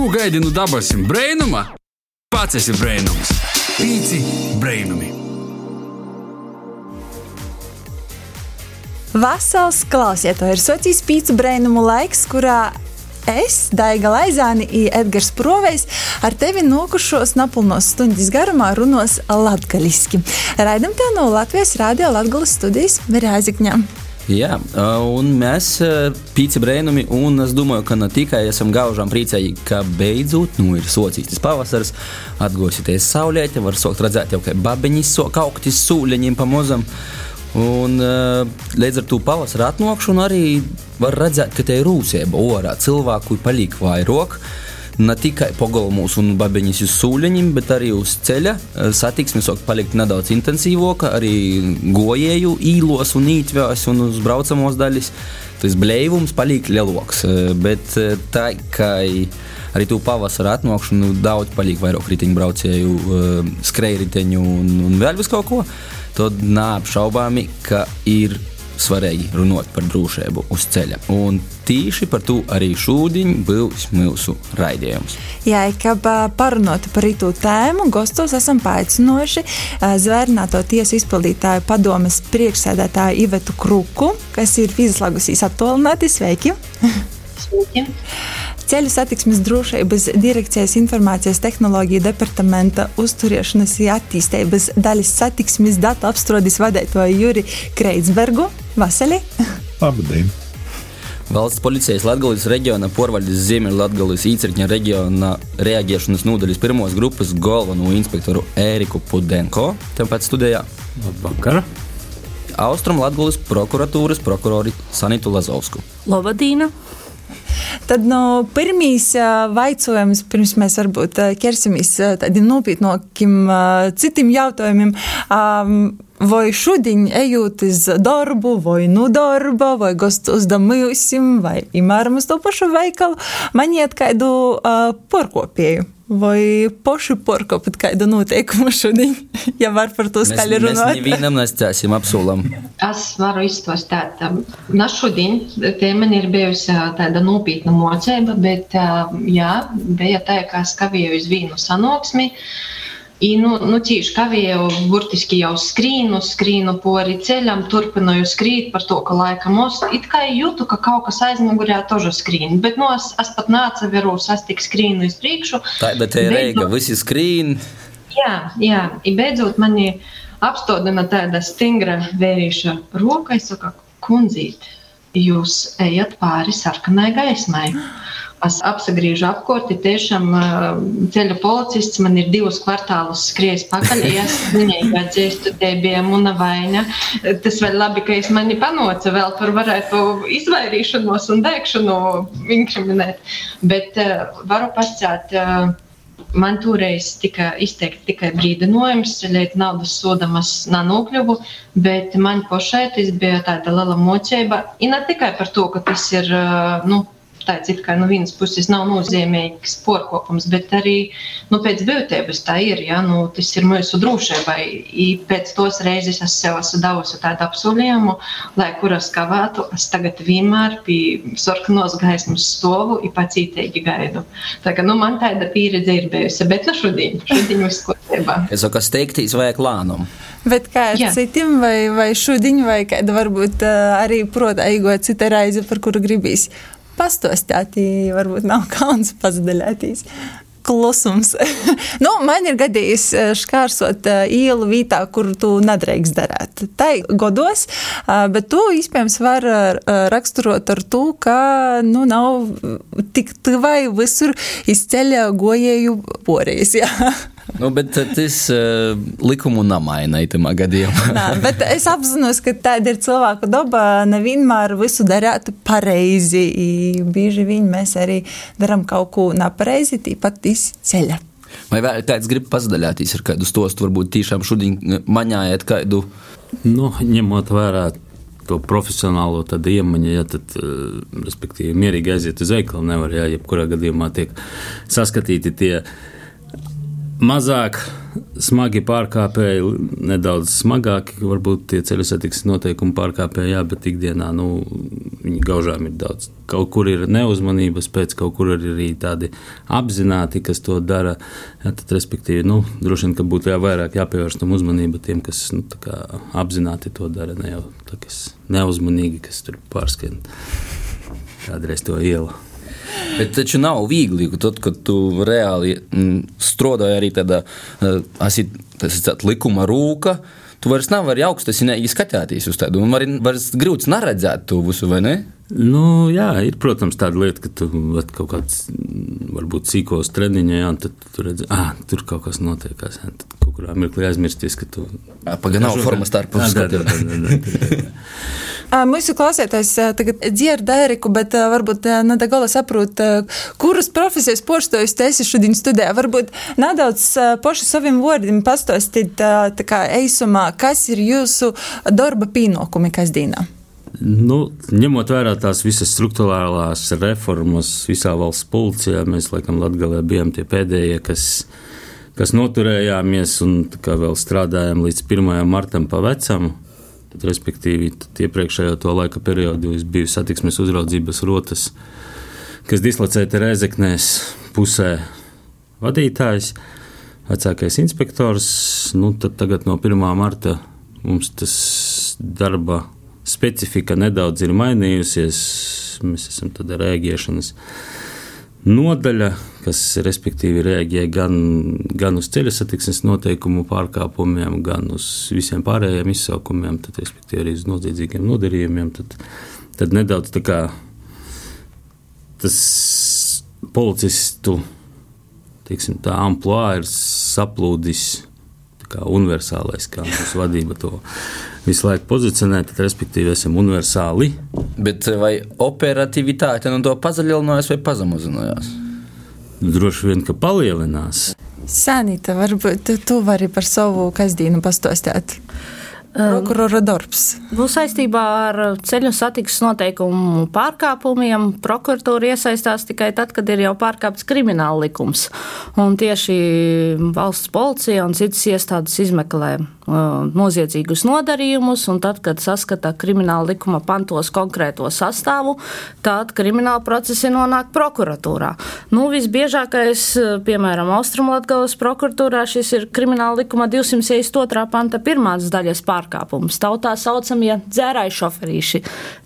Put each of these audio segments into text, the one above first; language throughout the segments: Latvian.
Ko gaidi no dabasim brainuma? Pats esi brainums. Pīci brainumi. Vasals klausiet, to ir socijas pīcu brainumu laiks, kurā es, Daiga Laizāni Edgars Provejs ar tevi nokušos napilnos stundas garumā runos latgaliski. Raidam tev no Latvijas Rādio Latgales studijas Rāzikņām. Jā, un mēs pīci brēnumi, un es domāju, ka ne tikai esam gaužām priecīgi, ka beidzot nu, ir sociāls pavasaris, atgūsieties saulēti, var sākt redzēt jau, ka babiņas sāk augtis sūļaņiem pamozam. Un, līdz ar to pavasara atnākšanu arī var redzēt, ka te ir rūsība orā. Cilvēku paliek vairāk ne tikai pagalmos un babiņas uz sūļaņiem, bet arī uz ceļa. Satiksme sāk palikt nedaudz intensīvāka, arī gojēju īlos un ītvās un uz braucamos daļas. Tas blēvums paliek lielāks, bet tā kā arī tu pavasara atnākšanu daudz paliek vairāk riteņbraucēju, skrejriteņu un, un vēl vis kaut ko tad neapšaubāmi, ka ir svarīgi runāt par drošību uz ceļa. Un tieši par to arī šodien būs mūsu raidījums. Jā, kā parunāt par rītu tēmu, Gostos esam paaicinoši zvērnāto tiesu izpildītāju padomes priekšsēdētāju Ivetu Kruku, kas ir izslēgusīs attālināti. Sveiki! Sveiki! Ceļu satiksmes drošības direkcijas informācijas tehnoloģiju departamenta uzturēšanas un attīstības daļas satiksmes datu apstrādes vadītāju Juri Kreitsbergu. Vasarī! Labdien! Valsts policijas Latvijas reģiona porvaļas Ziemeļlatgales īcerņa reģiona reaģēšanas nodaļas pirmos grupas galveno inspektoru Ēriku Pudenko. Tāpat studijā Labvakar! Austrum Latvijas prokuratūras prokurori Sanitu Lazovsku. Labdien! Tad no pirmīs vaicojums, pirms mēs varbūt ķersimies tādiem nopietnākiem citiem jautājumiem. Vai šodien ejot uz darbu, vai no darba, vai uz damīsim, vai imēram uz to pašu veikalu, man iet kādu uh, porkopēju vai paši porkopot kādu noteikumu šodien, ja var par to skaļi runāt. Mēs nevienam nestāsim apsolam. Es varu izstāstīt. Na šodien tēma ir bijusi tāda nopietna mocība, bet jā, bija tā, ka es kavēju uz vienu sanoksmi. I, nu, nu, tieši kavēju, burtiski jau skrīnu, skrīnu pori ceļam, turpināju skrīt par to, ka laika most. It kā jūtu, ka kaut kas aizmugurē tožu skrīn, bet nu, es, es pat neatceros, es tik skrīnu uz priekšu. Tā, bet te ir reiga, visi skrīn. Jā, jā, i beidzot mani apstādina tāda stingra vērīša roka, es saku, kundzīt, jūs ejat pāri sarkanai gaismai. Es apgriežu apkārti, tiešām ceļa policists man ir divus kvartālus skries pakaļ. Es viņai atzīstu, te bija muna vaina. Tas vēl labi, ka es mani panoca vēl par varētu izvairīšanos un dēkšanu inkriminēt. Bet uh, varu pacēt. Man toreiz tika izteikts tikai brīdinājums, ceļot naudas sodamas nanokļuvu, bet man pašai tas bija tāda liela mocība. Ne tikai par to, ka tas ir, nu, tāds it kā no vienas puses nav nozīmīgs porkopums, bet arī nu, pēc būtības tā ir. Ja? Nu, tas ir mūsu drošībai. Pēc tos reizes es sev esmu devusi tādu apsolījumu, lai kur es kavētu, es tagad vienmēr pie sarkanos gaismas stovu un pacītīgi gaidu. Tā kā nu, man tāda pieredze ir bijusi, bet nu šodien, šodien viss kārtībā. Es saku, kas teiktīs vajag lānumu. Bet kā ar Jā. citiem, vai, vai šodien, vai kāda varbūt arī protā eigot cita reize, par kuru gribīs pastostāt, varbūt nav kauns pazudēties klusums. nu, man ir gadījis šķērsot ielu vietā, kur tu nedrīkst darīt. Tā ir godos, bet to iespējams var raksturot ar to, ka nu, nav tik tuvai visur izceļ gojēju porijas. Nu, bet tas uh, likumu nemaina itamā gadījumā. Nā, bet es apzinos, ka tāda ir cilvēku daba. Nevienmēr visu darāt pareizi. Bieži vien mēs arī darām kaut ko nepareizi, tīpat izceļa. Vai vēl kāds grib pazdaļāties ar kādu stostu, varbūt tiešām šodien maņājat kādu? Nu, ņemot vērā to profesionālo iemaņu, ja tad, respektīvi, mierīgi aiziet uz veikalu nevar, ja jebkurā gadījumā tiek saskatīti tie mazāk smagi pārkāpēji, nedaudz smagāki, varbūt tie ceļu satiksmes noteikumu pārkāpēji, jā, bet ikdienā nu, viņi gaužām ir daudz. Kaut kur ir neuzmanības pēc, kaut kur ir arī tādi apzināti, kas to dara. Jā, tad, respektīvi, nu, droši vien, ka būtu jā, vairāk jāpievērš tam uzmanība tiem, kas nu, apzināti to dara, ne jau tā, kas neuzmanīgi, kas tur pārskrien kādreiz to ielu. Bet taču nav viegli, tad, kad tu reāli mm, strādāji arī tādā uh, likuma rūkā. Tu vairs nevari augstasi neizskatīties uz tādu, un vairs grūti neredzēt to visu, vai ne? Nu, jā, ir, protams, tāda lieta, ka tu kaut kāds, varbūt sīkos treniņā, un tad tu redzi, ah, tur kaut kas notiekās. Jā, tad kaut kurā mirklī aizmirsties, ka tu. Pagaidām, nav formas starp pusēm. Mūsu klausītājs tagad dzird Eriku, bet varbūt ne gala saprot, kuras profesijas poštojas tu esi šodien studijā. Varbūt nedaudz poši saviem vārdiem pastāstīt, tā kā eisumā, kas ir jūsu darba pienākumi kasdienā. Nu, ņemot vērā tās visas struktūrālās reformas visā valsts policijā, mēs laikam Latvijā bijām tie pēdējie, kas, kas noturējāmies un vēl strādājām līdz 1. martam pa vecamu. Tad, respektīvi, iepriekšējā to laika periodu es biju satiksmes uzraudzības rotas, kas dislocēta Rēzeknēs pusē vadītājs, vecākais inspektors. Nu, tagad no 1. marta mums tas darba specifika nedaudz ir mainījusies. Mēs esam tādā rēģēšanas nodaļa, kas respektīvi reaģē gan, gan uz ceļa satiksmes noteikumu pārkāpumiem, gan uz visiem pārējiem izsaukumiem, tad respektīvi arī uz noziedzīgiem nodarījumiem. Tad, tad nedaudz tā kā tas policistu teiksim, tā amplitūda ir saplūdis kā universālais, kā mūsu vadība to visu laiku pozicionē, tad respektīvi esam universāli. Bet vai operatīvitāte no to pazaļinājās vai pazemazinājās? Droši vien, ka palielinās. Sanita, varbūt tu vari par savu kasdienu pastāstīt. Prokurora darbs. Nu, saistībā ar ceļu satiksmes noteikumu pārkāpumiem prokuratūra iesaistās tikai tad, kad ir jau pārkāpts krimināla likums. Un tieši valsts policija un citas iestādes izmeklē noziedzīgus nodarījumus, un tad, kad saskata krimināla likuma pantos konkrēto sastāvu, tad krimināla procesi nonāk prokuratūrā. Nu, visbiežākais, piemēram, Austrumlatgavas prokuratūrā šis ir krimināla likuma 202. panta pirmās daļas pārkāpums. Tautā saucamie dzērāji šoferīši.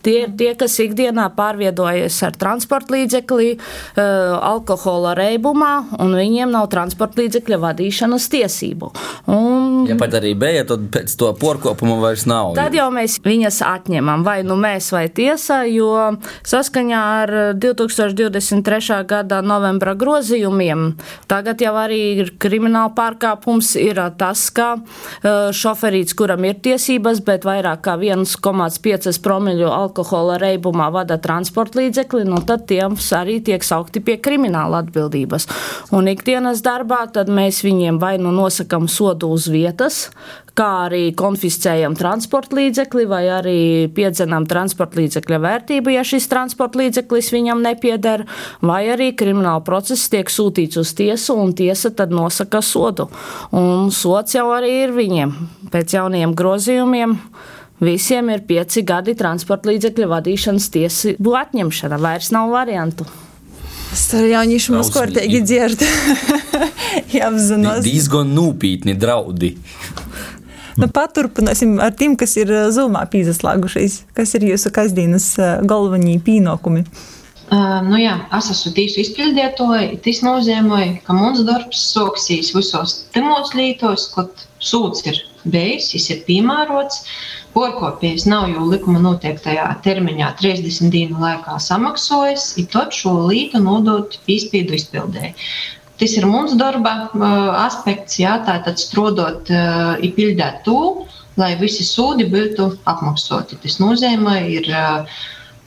Tie ir tie, kas ikdienā pārviedojas ar transporta līdzekli, alkohola reibumā, un viņiem nav transporta līdzekļa vadīšanas tiesību. Un, ja pat arī bija tad pēc to porkopuma vairs nav. Tad jau mēs viņas atņemam, vai nu mēs, vai tiesa, jo saskaņā ar 2023. gada novembra grozījumiem tagad jau arī ir krimināla pārkāpums, ir tas, ka e, šoferīts, kuram ir tiesības, bet vairāk kā 1,5 promiļu alkohola reibumā vada transporta līdzekli, nu tad tiem arī tiek saukti pie krimināla atbildības. Un ikdienas darbā tad mēs viņiem vai nu nosakam sodu uz vietas, kā arī konfiscējam transporta līdzekli vai arī piedzenam transporta līdzekļa vērtību, ja šis transporta līdzeklis viņam nepieder, vai arī krimināla process tiek sūtīts uz tiesu un tiesa tad nosaka sodu. Un sots jau arī ir viņiem pēc jauniem grozījumiem. Visiem ir pieci gadi transporta līdzekļu vadīšanas tiesību atņemšana. Vairs nav variantu. Es tur jauniešu mums kārtīgi dzirdu. Jā, apzinos. Diezgan nūpītni draudi. Nu, paturpināsim ar tiem, kas ir zumā pīzaslāgušies. Kas ir jūsu kasdienas galvenie pienākumi? Uh, nu jā, es esmu tīsu izpildītāji. Tas nozīmē, ka mums darbs soksīs visos timos lītos, kad sūds ir bijis, viņš ir piemērots. Porkopējs nav jau likuma noteiktajā termiņā 30 dienu laikā samaksājis, ir tad šo lītu nodot izpildu izpildēji. Tas ir mūsu darba aspekts, jā, tātad strādāt, izpildīt to, lai visi sūdi būtu apmaksāti. Tas nozīmē, ir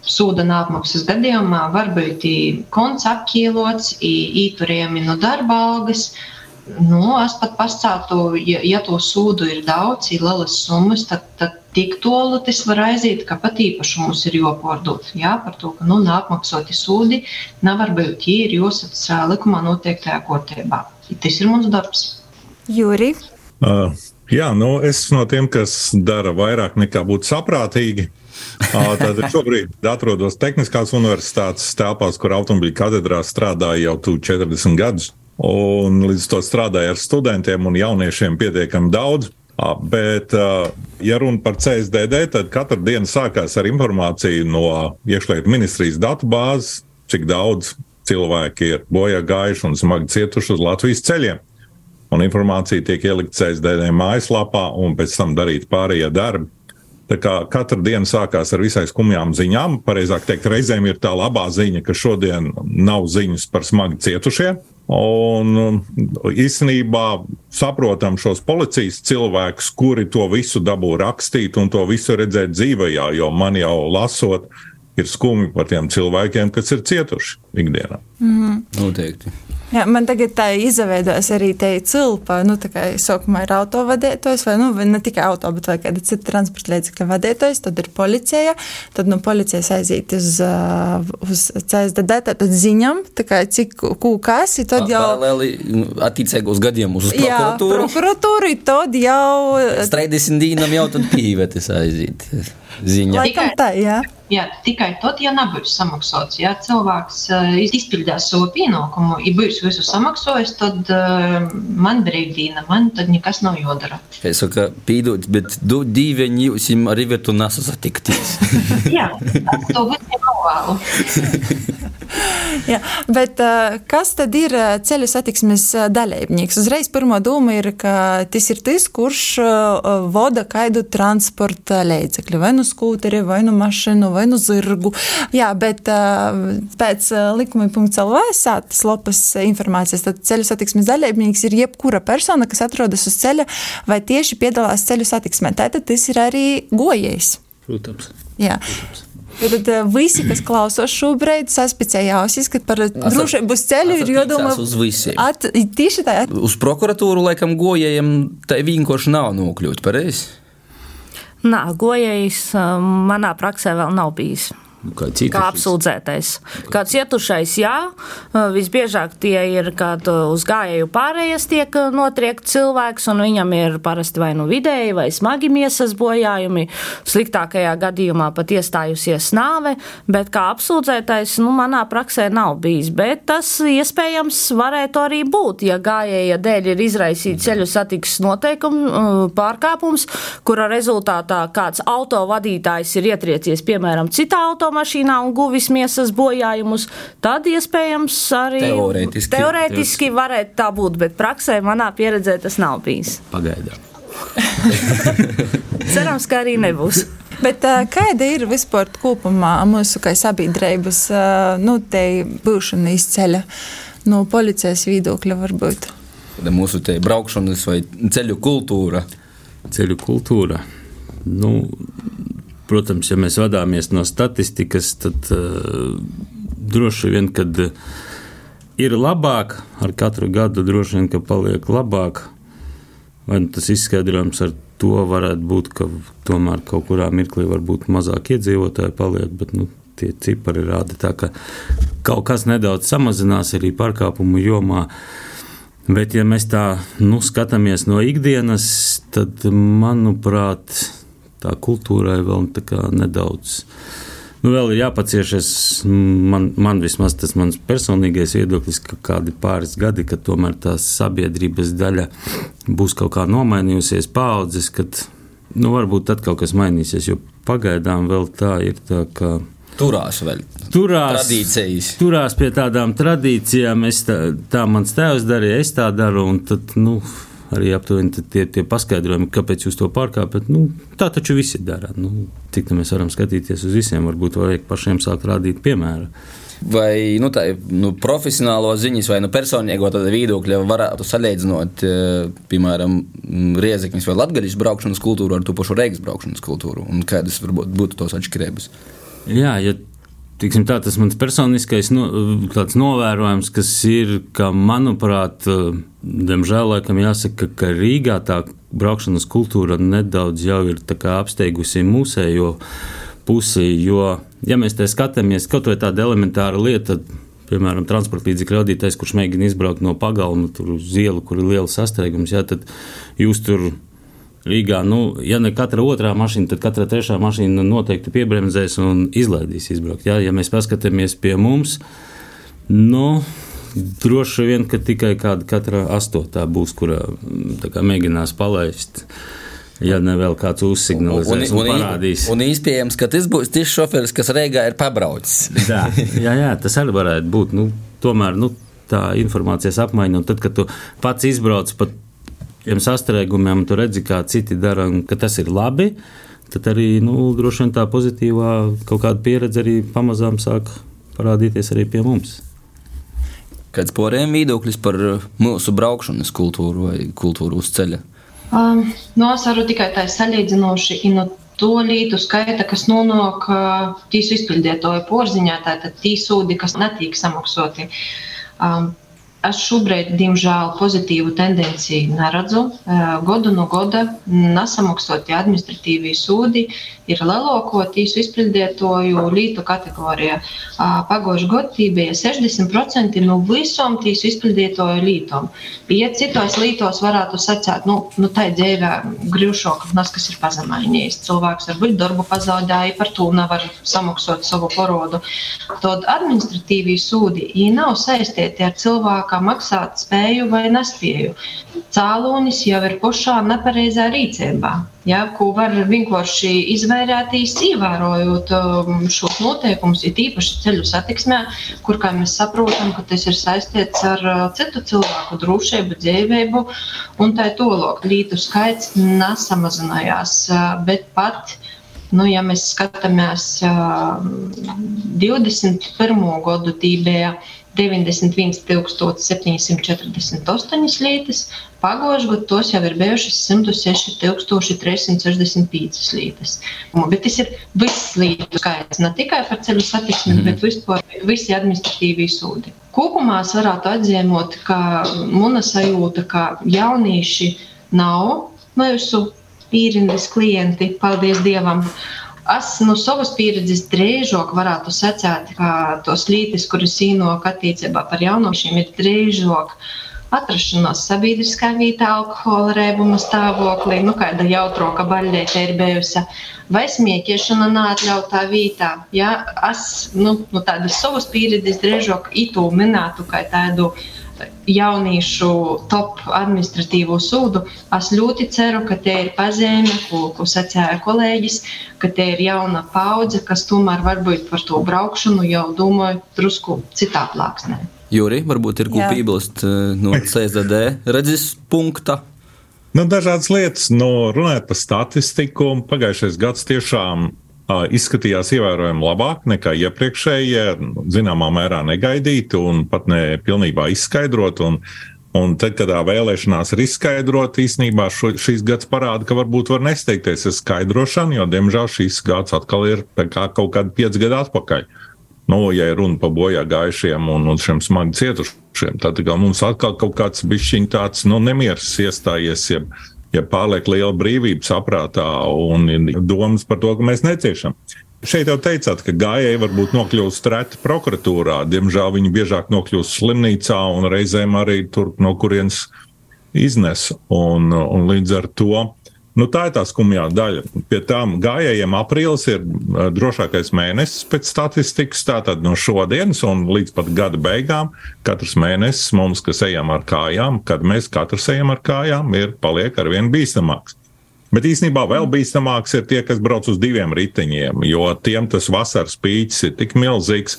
sūda nāpmaksas gadījumā var būt konts apkīlots, īturējumi no darba algas. Nu, es pat pastātu, ja, ja to sūdu ir daudz, ir lielas summas, tad, tad tik tālu tas var aiziet, ka pat īpašumus ir jāpārdod. Jā, par to, ka nu, nākmaksoti sūdi nevar būt, ja ir jāsaka likumā noteiktajā kārtībā. Tas ir mūsu darbs. Juri. Uh, jā, nu, es esmu no tiem, kas dara vairāk nekā būtu saprātīgi. Tātad šobrīd atrodos Tehniskās universitātes telpās, kur automobīļu katedrā strādāju jau 40 gadus. Un līdz to strādāju ar studentiem un jauniešiem pietiekami daudz. Bet, ja runa par CSDD, tad katru dienu sākās ar informāciju no iekšlietu ministrijas datubāzes, cik daudz cilvēki ir bojā gājuši un smagi cietuši uz Latvijas ceļiem. Un informācija tiek ielikta CSDD mājaslapā, un pēc tam darīt pārējie darbi. Tā kā katra diena sākās ar visai skumjām ziņām. Pareizāk teikt, reizēm ir tā labā ziņa, ka šodien nav ziņas par smagi cietušiem. Un um, īstenībā saprotam šos policijas cilvēkus, kuri to visu dabū rakstīt un to visu redzēt dzīvē, jo man jau lasot, ir skumji par tiem cilvēkiem, kas ir cietuši ikdienā. Mm -hmm. Noteikti. Jā, man tagad tā izveidojas arī te cilpa, nu, tā kā sākumā ir autovadītājs, vai nu, ne tikai auto, bet vai kāda cita transporta līdzekļa vadītājs, tad ir policija, tad no nu, policijas aiziet uz, uz CSDD, tad ziņam, kā cik kūkās, tad jau. Paralēli nu, attiecīgos gadījumus uz prokuratūru. Jā, prokuratūru, tad jau. Straidesim dīnam jau tad pīvetes aiziet ziņa. Laikam tā, jā. Jā, tikai tad, ja nebūs samaksāts, ja cilvēks uh, izpildīs savu pienākumu, ja būs visu samaksājis, tad uh, man brīvdīna, man tad nekas nav jādara. Es saku, pīdot, bet du divi jūs arī vietu nesasatikties. jā, tas to visiem novēlu. Jā, bet kas tad ir ceļu satiksmes dalībnieks? Uzreiz pirmā doma ir, ka tas ir tas, kurš vada kaidu transporta līdzekļu, vai nu skūteri, vai nu mašīnu, vai nu zirgu. Jā, bet pēc likumi.lv sātas lopas informācijas, tad ceļu satiksmes dalībnieks ir jebkura persona, kas atrodas uz ceļa vai tieši piedalās ceļu satiksmē. Tātad tas ir arī gojējs. Protams. Jā. Protams. Tad visi, kas klausās šobrīd, saspicēja ausis, ka par drošību uz ceļu ir jādomā uz visiem. At, tieši tā. At... Uz prokuratūru laikam gojējiem tā vienkārši nav nokļūt, pareizi? Nā, gojējs manā praksē vēl nav bijis. Kā, kā apsūdzētais. Kā cietušais, jā, visbiežāk tie ir, kad uz gājēju pārējas tiek notriekt cilvēks, un viņam ir parasti vai nu vidēji vai smagi miesas bojājumi, sliktākajā gadījumā pat iestājusies nāve, bet kā apsūdzētais, nu, manā praksē nav bijis, bet tas iespējams varētu arī būt, ja gājēja dēļ ir izraisīts ceļu satiksmes noteikumu pārkāpums, kura rezultātā kāds autovadītājs ir ietriecies, piemēram, citā auto automašīnā un guvis miesas bojājumus, tad iespējams arī teorētiski, teorētiski varētu tā būt, bet praksē manā pieredzē tas nav bijis. Pagaidām. Cerams, ka arī nebūs. Bet, kāda ir vispār kopumā mūsu sabiedrības nu, būšana izceļa no policijas viedokļa? Varbūt? Mūsu braukšanas vai ceļu kultūra. Ceļu kultūra. Nu, Protams, ja mēs vadāmies no statistikas, tad uh, droši vien, kad ir labāk, ar katru gadu droši vien, ka paliek labāk. Vai nu tas izskaidrojums ar to varētu būt, ka tomēr kaut kurā mirklī varbūt mazāk iedzīvotāji paliek, bet nu, tie cipari rāda tā, ka kaut kas nedaudz samazinās arī pārkāpumu jomā. Bet, ja mēs tā nu, skatāmies no ikdienas, tad, manuprāt, tā kultūrai vēl tā nedaudz. Nu, vēl ir jāpaciešas, man, man vismaz tas mans personīgais viedoklis, ka kādi pāris gadi, kad tomēr tā sabiedrības daļa būs kaut kā nomainījusies, paudzes, kad nu, varbūt tad kaut kas mainīsies, jo pagaidām vēl tā ir tā, ka. Turās vēl. Turās, tradīcijas. turās pie tādām tradīcijām. Tā, tā mans tēvs darīja, es tā daru. Tad, nu, arī aptuveni tie, tie paskaidrojumi, kāpēc jūs to pārkāpjat. Nu, tā taču visi dara. Nu, cik mēs varam skatīties uz visiem, varbūt vajag pašiem sākt rādīt piemēru. Vai nu, tā, nu, profesionālo ziņas vai nu, personīgo viedokļa varētu salīdzinot, eh, piemēram, Riezekņas vai Latvijas braukšanas kultūru ar to pašu Reigas braukšanas kultūru? Un kādas varbūt būtu tos atšķirības? Jā, ja Tiksim, tā, tas mans personiskais no, novērojums, kas ir, ka, manuprāt, diemžēl laikam jāsaka, ka Rīgā tā braukšanas kultūra nedaudz jau ir apsteigusi mūsējo pusi. Jo, ja mēs te skatāmies, kaut vai tāda elementāra lieta, piemēram, transporta līdzekļu radītājs, kurš mēģina izbraukt no pagalma uz ielu, kur ir liela sastrēgums, jā, tad jūs tur Rīgā, nu, ja ne katra otrā mašīna, tad katra trešā mašīna noteikti piebremzēs un izlaidīs izbraukt. Jā, ja mēs paskatāmies pie mums, nu, droši vien, ka tikai kāda katra astotā būs, kurā kā, mēģinās palaist. Ja ne vēl kāds uzsignalizēs un, un, un, un parādīs. Un iespējams, ka tas būs tieši šoferis, kas Reigā ir pabraucis. jā, jā, jā, tas arī varētu būt. Nu, tomēr nu, tā informācijas apmaiņa, un tad, kad tu pats izbrauc pat tiem sastrēgumiem, tu redzi, kā citi dara, un ka tas ir labi, tad arī nu, droši vien tā pozitīvā kaut kāda pieredze arī pamazām sāk parādīties arī pie mums. Kāds poriem viedoklis par mūsu braukšanas kultūru vai kultūru uz ceļa? Um, no es varu tikai tā salīdzinoši. No to lītu skaita, kas nonāk uh, tīsu izpildītāju porziņā, tātad tīsūdi, kas netiek samaksāti. Um, Es šobrīd, diemžēl, pozitīvu tendenci neredzu. Godu no gada nesamaksātie administratīvie sūdi ir lielāko tīsu izpildītāju lītu kategorija. Pagājušajā gadā bija 60% no visām tīsu izpildītāju lītām. Ja citos lītos varētu sacīt, nu, nu tā ir dzīve grūšāk, kas ir pazemainījis. Cilvēks varbūt darbu pazaudēja, par to nevar samaksāt savu porodu. Tad administratīvie sūdi nav saistīti ar cilvēku kā maksāt spēju vai nespēju. Cēlonis jau ir pašā nepareizā rīcībā. Ja, ko var vienkārši izvairīties, ievērojot um, šos noteikumus, ir īpaši ceļu satiksmē, kur, kā mēs saprotam, tas ir saistīts ar uh, citu cilvēku drošību, dzīvību un tā tālāk. Lītu skaits nesamazinājās, uh, bet pat Nu, ja mēs skatāmies uh, 21. gadu, tī bija 91,748 lītas, pagājušajā gadā tos jau ir bijušas 106,365 lītas. Bet tas ir viss lītu skaits, ne tikai par ceļu satiksmi, mm -hmm. bet vispār visi administratīvie sūdi. Kopumā es varētu atzīmot, ka mana sajūta, ka jaunieši nav mūsu pīrindas klienti, paldies Dievam. Es no savas pieredzes drīzāk varētu secēt, ka tos lītis, kuras īnok attiecībā par jauniešiem, ir drīzāk atrašanās sabiedriskā vietā, alkohola rēbuma stāvoklī, nu, kāda jautroka baļķēta ir bijusi, vai smieķiešana neatļautā vietā. Ja, es nu, no tādas savas pieredzes drīzāk itu minētu kā tādu jauniešu top administratīvo sūdu. Es ļoti ceru, ka te ir pazīme, ko, ko sacīja kolēģis, ka te ir jauna paudze, kas tomēr varbūt par to braukšanu jau domāju drusku citā plāksnē. Jūri, varbūt ir ko piebilst eh, no CZD redzes punkta. Nu, dažādas lietas, no nu, runājot par statistiku, pagājušais gads tiešām izskatījās ievērojami labāk nekā iepriekšējie, zināmā mērā negaidīti un pat ne pilnībā izskaidrot. Un, un tad, kad tā vēlēšanās ir izskaidrot, īsnībā šo, šīs gads parāda, ka varbūt var nesteigties ar skaidrošanu, jo, diemžēl, šīs gads atkal ir kā kaut kādi pieci gadi atpakaļ. Nu, ja ir runa par bojā gājušiem un, un šiem smagi cietušiem, tad mums atkal kaut kāds bišķiņ tāds nu, nemieris iestājies. Ja ja pārliek liela brīvība saprātā un domas par to, ka mēs neciešam. Šeit jau teicāt, ka gājēji varbūt nokļūst reti prokuratūrā. Diemžēl viņi biežāk nokļūst slimnīcā un reizēm arī tur, no kurienes iznes. Un, un līdz ar to Nu, tā ir tā skumjā daļa. Pie tām gājējiem aprīlis ir drošākais mēnesis pēc statistikas. Tātad no šodienas un līdz pat gada beigām katrs mēnesis mums, kas ejam ar kājām, kad mēs katrs ejam ar kājām, ir paliek ar vien bīstamāks. Bet īstenībā vēl bīstamāks ir tie, kas brauc uz diviem riteņiem, jo tiem tas vasaras pīķis ir tik milzīgs,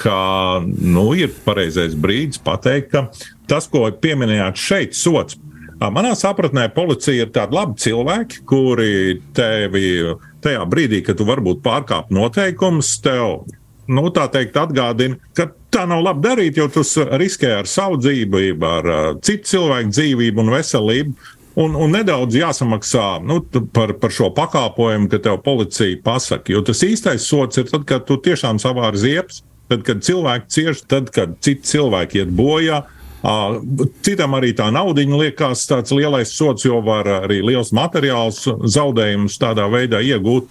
ka nu, ir pareizais brīdis pateikt, ka tas, ko pieminējāt šeit, sots Manā sapratnē policija ir tādi labi cilvēki, kuri tevi tajā brīdī, kad tu varbūt pārkāp noteikumus, tev nu, tā teikt, atgādina, ka tā nav labi darīt, jo tu riskē ar savu dzīvību, ar citu cilvēku dzīvību un veselību. Un, un nedaudz jāsamaksā nu, par, par šo pakāpojumu, ka tev policija pasaka. Jo tas īstais sots ir tad, kad tu tiešām savāri ziepes, tad, kad cilvēki cieš, tad, kad citi cilvēki iet bojā. Citam arī tā naudiņa liekas tāds lielais sots, jo var arī liels materiāls zaudējumus tādā veidā iegūt.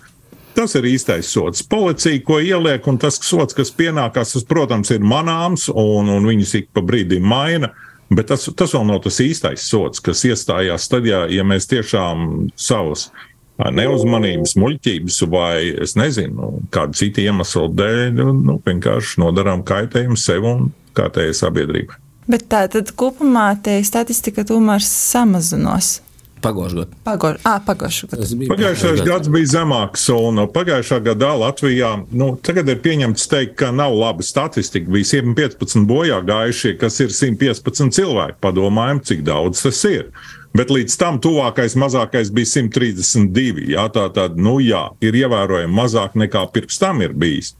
Tas ir īstais sots. Policija, ko ieliek, un tas sots, kas pienākās, tas, protams, ir manāms, un, un viņus ik pa brīdim maina. Bet tas, tas vēl nav tas īstais sots, kas iestājās tad, ja, ja mēs tiešām savus neuzmanības, muļķības vai, es nezinu, kādu citu iemeslu dēļ, nu, vienkārši nodarām kaitējumu sev un kārtējai sabiedrībai. Bet tā tad kopumā te statistika tomēr samazinās. Pagājušajā gadā. Pagājušais gads bija zemāks, un pagājušā gadā Latvijā nu, tagad ir pieņemts teikt, ka nav laba statistika. Bija 115 bojā gājušie, kas ir 115 cilvēki. Padomājam, cik daudz tas ir. Bet līdz tam tuvākais mazākais bija 132. Jā, tā tad, nu jā, ir ievērojami mazāk nekā pirms tam ir bijis.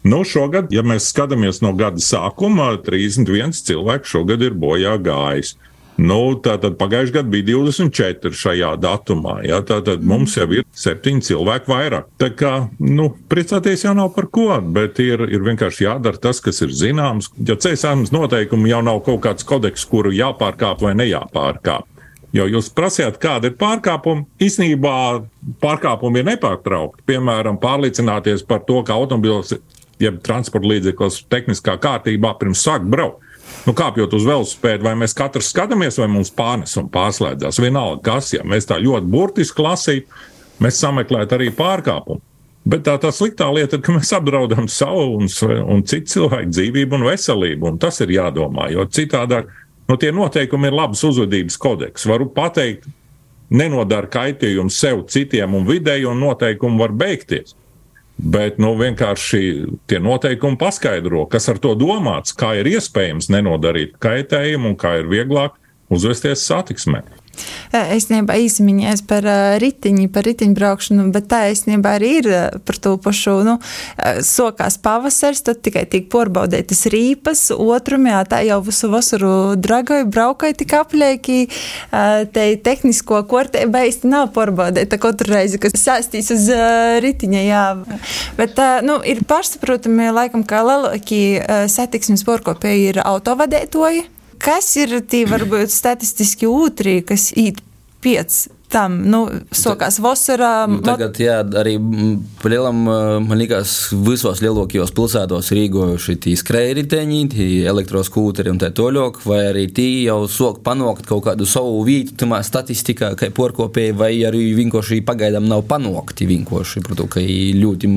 Nu, šogad, ja mēs skatāmies no gada sākuma, 31 cilvēks šogad ir bojā gājis. Nu, tātad pagājušajā gadā bija 24 šajā datumā. Ja, tātad mums jau ir septiņi cilvēki vairāk. Tā kā nu, priecāties jau nav par ko, bet ir, ir vienkārši jādara tas, kas ir zināms. Ja ceļojums noteikumi jau nav kaut kāds kodeks, kuru jāpārkāp vai nejāpārkāp. Jo jūs prasījāt, kāda ir pārkāpuma. Īsnībā pārkāpumi ir nepārtraukti. Piemēram, pārliecināties par to, ka automobilis, jeb transporta līdzeklis, tehniskā kārtībā pirms sākt braukt. Nu, kāpjot uz velosipēdu, vai mēs katrs skatāmies, vai mums pārnes un pārslēdzas. Vienalga, kas, ja mēs tā ļoti burtiski lasītu, mēs sameklētu arī pārkāpumu. Bet tā, tā sliktā lieta ir, ka mēs apdraudam savu un, un citu cilvēku dzīvību un veselību. Un tas ir jādomā, jo citādi nu, tie noteikumi ir labas uzvedības kodeks. Varu pateikt, nenodara kaitējumu sev, citiem un vidēji, un noteikumi var beigties. Bet nu, vienkārši tie noteikumi paskaidro, kas ar to domāts, kā ir iespējams nenodarīt kaitējumu un kā ir vieglāk uzvesties satiksmē. Īstenībā īsiņās par ritiņu, par ritiņbraukšanu, bet tā īstenībā arī ir par to pašu. Nu, sokās pavasars, tad tikai tiek porbaudētas rīpas, otrumā tā jau visu vasaru dragoju, braukoju tik aplieki, te tehnisko kortēbu īsti nav porbaudēta katru reizi, kas sāstīs uz ritiņa, jā. Bet, nu, ir pārsaprotami, laikam, kā lielākie satiksmes porkopēji ir autovadētoji. Kas ir tie varbūt statistiski ūtrī, kas īt piec tam, nu, sokās vasarā? Nu, tagad, jā, arī lielam, man liekas, visos lielākajos pilsētos rīkojuši tī skrējriteņi, tī elektroskūteri un tā toļok, vai arī tī jau sok panākt kaut kādu savu vītu tamā statistikā, kā porkopēji, vai arī vienkārši pagaidām nav panākti vienkārši, protams, ka ļoti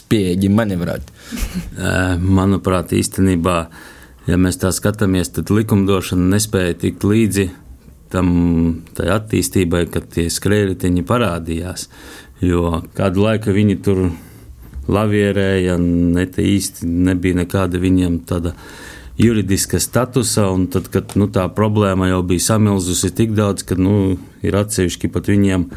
spējīgi manevrēt. Manuprāt, īstenībā ja mēs tā skatāmies, tad likumdošana nespēja tikt līdzi tam attīstībai, kad tie skrējēji parādījās. Jo kādu laiku viņi tur lavierēja, ne īsti nebija nekāda viņiem tāda juridiska statusa, un tad, kad nu, tā problēma jau bija samilzusi tik daudz, ka nu, ir atsevišķi pat viņiem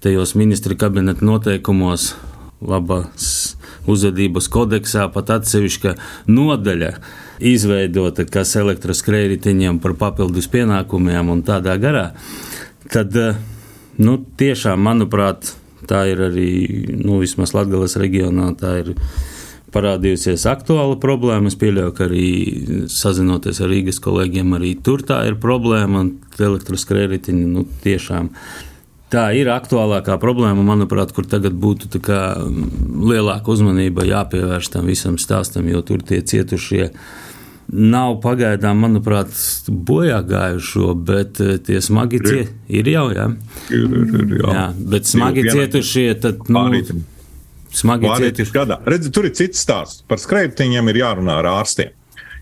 tajos ministra kabineta noteikumos labas uzvedības kodeksā pat atsevišķa nodaļa izveidota, kas elektroskrējējiņiem par papildus pienākumiem un tādā garā, tad eh, nu, tiešām, manuprāt, tā ir arī nu, vismaz Latvijas reģionā. Parādījusies aktuāla problēma. Es pieļauju, ka arī sazinoties ar Rīgas kolēģiem, arī tur tā ir problēma. Elektroskrējēji nu, tiešām tā ir aktuālākā problēma, manuprāt, kur tagad būtu kā, lielāka uzmanība jāpievērš tam visam stāstam, jo tur tie cietušie ir nav pagaidām, manuprāt, bojā gājušo, bet eh, tie smagi cie... ir jau. Jā, ir, ir, ir, jā. jā bet smagi ir cietušie. Tad, nu, Pārītim. smagi cietušie. Gadā. Redzi, tur ir cits stāsts. Par skrejtiņiem ir jārunā ar ārstiem.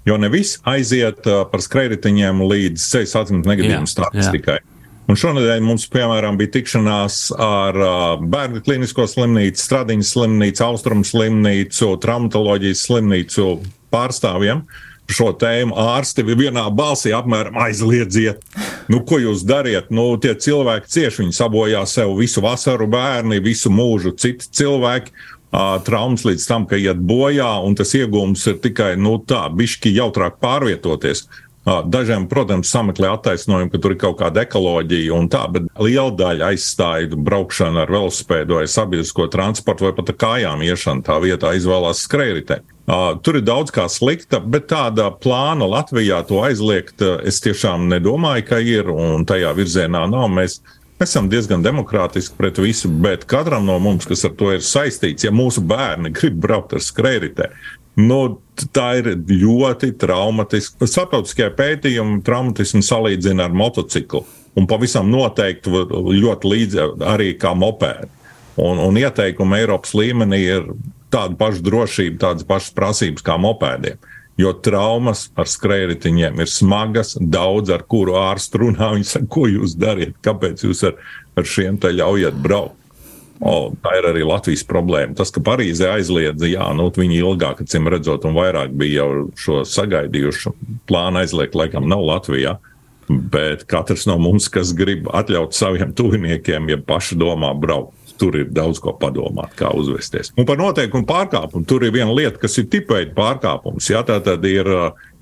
Jo ne viss aiziet uh, par skrejtiņiem līdz ceļu satiksmes negadījumu statistikai. Un šonadēļ mums, piemēram, bija tikšanās ar uh, Bērnu klinisko slimnīcu, Stradiņas slimnīcu, Austrumu slimnīcu, traumatoloģijas slimnīcu pārstāvjiem. Uh, šo tēmu ārsti vienā balsī apmēram aizliedziet. Nu, ko jūs dariet? Nu, tie cilvēki cieši, viņi sabojā sev visu vasaru, bērni, visu mūžu, citi cilvēki. Uh, traumas līdz tam, ka iet bojā, un tas iegūms ir tikai nu, tā, bišķi jautrāk pārvietoties. Dažiem, protams, sameklē attaisnojumu, ka tur ir kaut kāda ekoloģija un tā, bet liela daļa aizstāja braukšanu ar velosipēdu vai sabiedrisko transportu vai pat kājām iešanu. Tā vietā izvēlās skrējēju. Uh, tur ir daudz kā slikta, bet tāda plāna Latvijā to aizliegt, es tiešām nedomāju, ka ir un tajā virzienā nav. Mēs esam diezgan demokrātiski pret visu, bet katram no mums, kas ar to ir saistīts, ja mūsu bērni grib braukt ar skrējēju, nu, tā ir ļoti traumatiska. Starptautiskie pētījumi traumatismu salīdzina ar motociklu. Un pavisam noteikti ļoti līdzīgi arī kā mopēdi. Un, un ieteikumi Eiropas līmenī ir tāda paša drošība, tādas pašas prasības kā mopēdiem. Jo traumas ar skrējējiņiem ir smagas, daudz ar kuru ārstu runā. Viņi saka, ko jūs dariet, kāpēc jūs ar, ar šiem te ļaujat braukt. O, tā ir arī Latvijas problēma. Tas, ka Parīzē aizliedza, jā, nu, viņi ilgāk, acīm redzot, un vairāk bija jau šo sagaidījuši. Plānu aizliegt, laikam, nav Latvijā. Bet katrs no mums, kas grib atļaut saviem tuviniekiem, ja paši domā braukt, tur ir daudz ko padomāt, kā uzvesties. Un par noteikumu pārkāpumu tur ir viena lieta, kas ir tipveida pārkāpums. Jā, tā tad ir,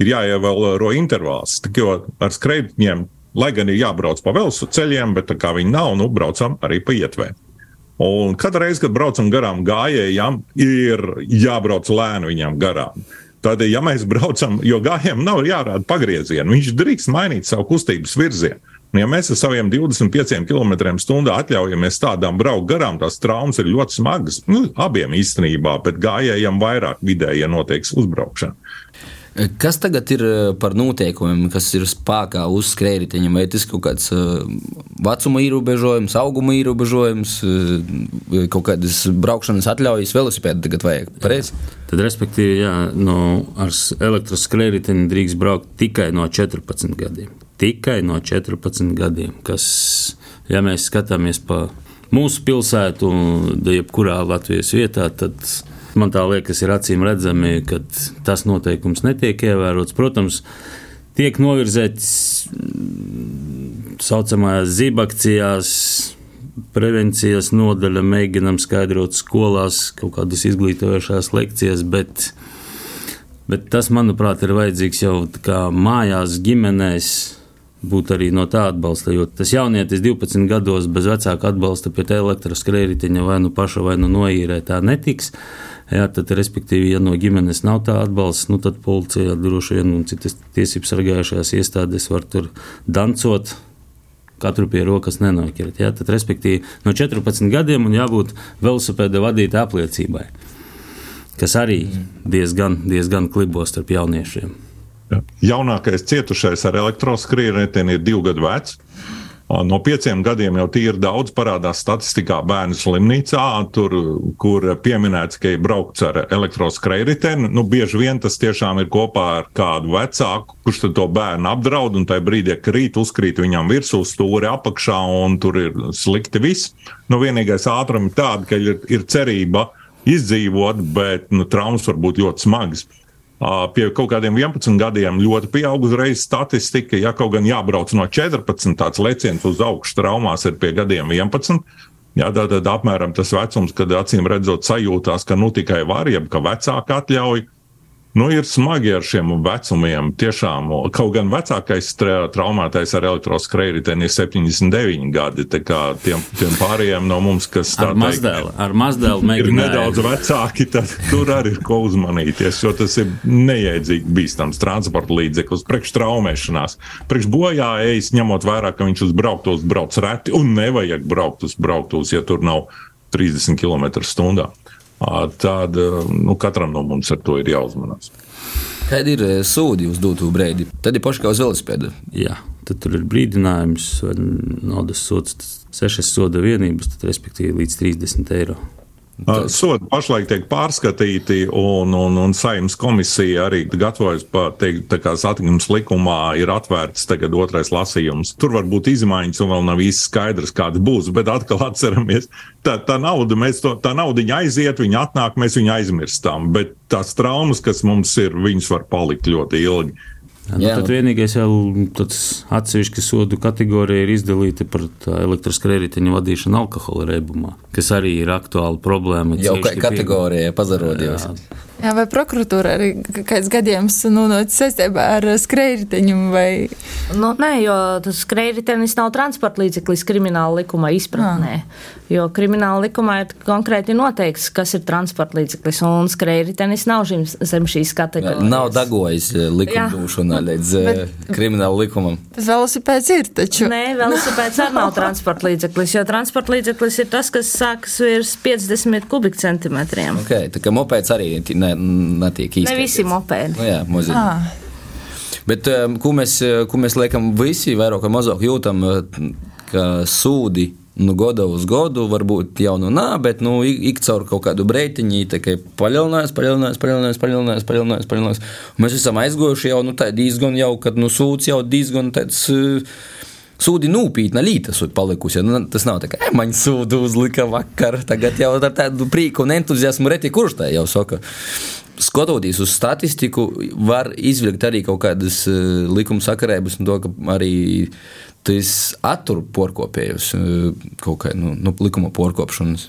ir jāievēro intervāls. Jo ar skrejiem, lai gan ir jābrauc pa velsu ceļiem, bet tā kā viņi nav, nu, braucam arī pa ietvēm. Un katru reizi, kad braucam garām gājējām, ir jābrauc lēni viņam garām. Tad, ja mēs braucam, jo gājējiem nav jārāda pagrieziena, viņš drīkst mainīt savu kustības virzienu. Un, ja mēs ar saviem 25 km/h atļaujamies tādām braukt garām, tās traumas ir ļoti smagas. Nu, abiem īstenībā, bet gājējiem vairāk vidēji notiek uzbraukšana. Kas tagad ir eh, par noteikumiem, kas ir spēkā uz skrējējiņa? Vai tas ir kaut kāds eh, vecuma ierobežojums, auguma ierobežojums, eh, kaut kādas braukšanas atļaujas, velosipēdu tagad vajag? Pareizi? Tad, respektīvi, jā, no, ar elektroskrējējiņu drīkst braukt tikai no 14 gadiem. Tikai no 14 gadiem, kas, ja mēs skatāmies pa mūsu pilsētu, jebkurā Latvijas vietā, tad Man tā liekas, ir acīm redzami, ka tas noteikums netiek ievērots. Protams, tiek novirzēts tā saucamajās zibakcijās, prevencijas nodaļa, mēģinam skaidrot skolās kaut kādas izglītojošās lekcijas, bet, bet tas, manuprāt, ir vajadzīgs jau mājās, ģimenēs. Būt arī no tā atbalsta, jo tas jaunietis 12 gados bez vecāka atbalsta pie elektroskrējējiņa vai nu paša vai nu noīrē tā netiks. Jā, tad, respektīvi, ja no ģimenes nav tā atbalsts, nu, tad policija droši vien un citas tiesības sargājušās iestādes var tur dancot. Katru pie rokas nenoķert. Jā, tad, respektīvi, no 14 gadiem un jābūt velosipēda vadītāja apliecībai, kas arī diezgan, diezgan klibos starp jauniešiem. Ja. Jaunākais cietušais ar elektroskrīrietiem ir divi gadi vecs. No pieciem gadiem jau tīri daudz parādās statistikā bērnu slimnīcā, tur, kur pieminēts, ka ir braukts ar elektroskrējēju. Nu, bieži vien tas tiešām ir kopā ar kādu vecāku, kurš to bērnu apdraud, un tajā brīdī, kad krīt, uzkrīt viņam virsū, stūri apakšā, un tur ir slikti viss. Nu, vienīgais ātrums ir tāds, ka ir, ir cerība izdzīvot, bet nu, traumas var būt ļoti smagas. Pie kaut kādiem 11 gadiem ļoti pieauga uzreiz statistika. Ja kaut gan jābrauc no 14, tāds leciens uz augšu traumās ir pie gadiem 11. Jā, tad, tad apmēram tas vecums, kad acīm redzot, sajūtās, ka nu tikai var, jeb ka vecāki atļauj. Nu, ir smagi ar šiem vecumiem. Tiešām, kaut gan vecākais traumētais ar elektroskrējēju ir 79 gadi. Tiem, tiem pārējiem no mums, kas mazdēlu, ar mazdēlu ir nedaudz vecāki, tad tur arī ir ko uzmanīties. Jo tas ir neiedzīgi bīstams transporta līdzeklis, priekš traumēšanās, priekš bojā ejas, ņemot vērā, ka viņš uz brauktos brauc reti un nevajag braukt uz brauktos, ja tur nav 30 km/h tad nu, katram no mums ar to ir jāuzmanās. Kāda ir sūdi uz doto brīdi? Tad ir paši kā uz velosipēda. Jā, tad tur ir brīdinājums, naudas sots, sešas soda vienības, tad respektīvi līdz 30 eiro. Sodi pašlaik tiek pārskatīti, un, un, un saimnes komisija arī gatavojas par satiksmes likumā, ir atvērts tagad otrais lasījums. Tur var būt izmaiņas, un vēl nav īsti skaidrs, kāda būs. Bet atkal atceramies, tā, tā nauda, to, tā nauda aiziet, viņa atnāk, mēs viņu aizmirstam. Bet tās traumas, kas mums ir, viņas var palikt ļoti ilgi. Nu, Jā, tad vienīgais jau tāds atsevišķi sodu kategorija ir izdalīta par elektroskrējēju vadīšanu alkohola reibumā, kas arī ir aktuāla problēma. Jau kā kategorijā pazarodījās. Jā, vai prokuratūra arī kāds gadījums nonācis saistībā ar skrējriteņu vai? Nu, nē, jo tas skrējritenis nav transporta līdzeklis krimināla likuma izpratnē. Ah. Jo krimināla likumā ir konkrēti noteikts, kas ir transporta līdzeklis, un skrējritenis nav zem šīs kategorijas. Nav dagojis eh, likumdošanā līdz eh, Bet, krimināla likumam. Tas velosipēds ir taču. Nē, velosipēds arī nav transporta līdzeklis, jo transporta līdzeklis ir tas, kas sākas virs 50 kubikcentimetriem. Okay, tā kā mopēds arī ne, netiek īsti. Ne visi mopēdi. Nu, jā, muziņi. Ah. Bet ko mēs, ko mēs liekam visi vairāk vai mazāk jūtam, ka sūdi nu, gada uz gadu, varbūt jau nu nā, bet nu, ik caur kaut kādu breitiņu, tikai palielinājās, palielinājās, palielinājās, palielinājās, palielinājās, palielinājās. Mēs esam aizgojuši jau nu, diezgan jau, kad nu, sūds jau diezgan tāds. Sūdi līta ir palikusi. Nu, tas nav tā, ka man sūdu uzlika vakar. Tagad jau ar tādu prieku un entuziasmu reti kurš tā jau saka. Skatoties uz statistiku, var izvilkt arī kaut kādas uh, likuma sakarības, un to, arī tas attur porkopējus eh, kaut kā nu, nu, likuma porkopšanas?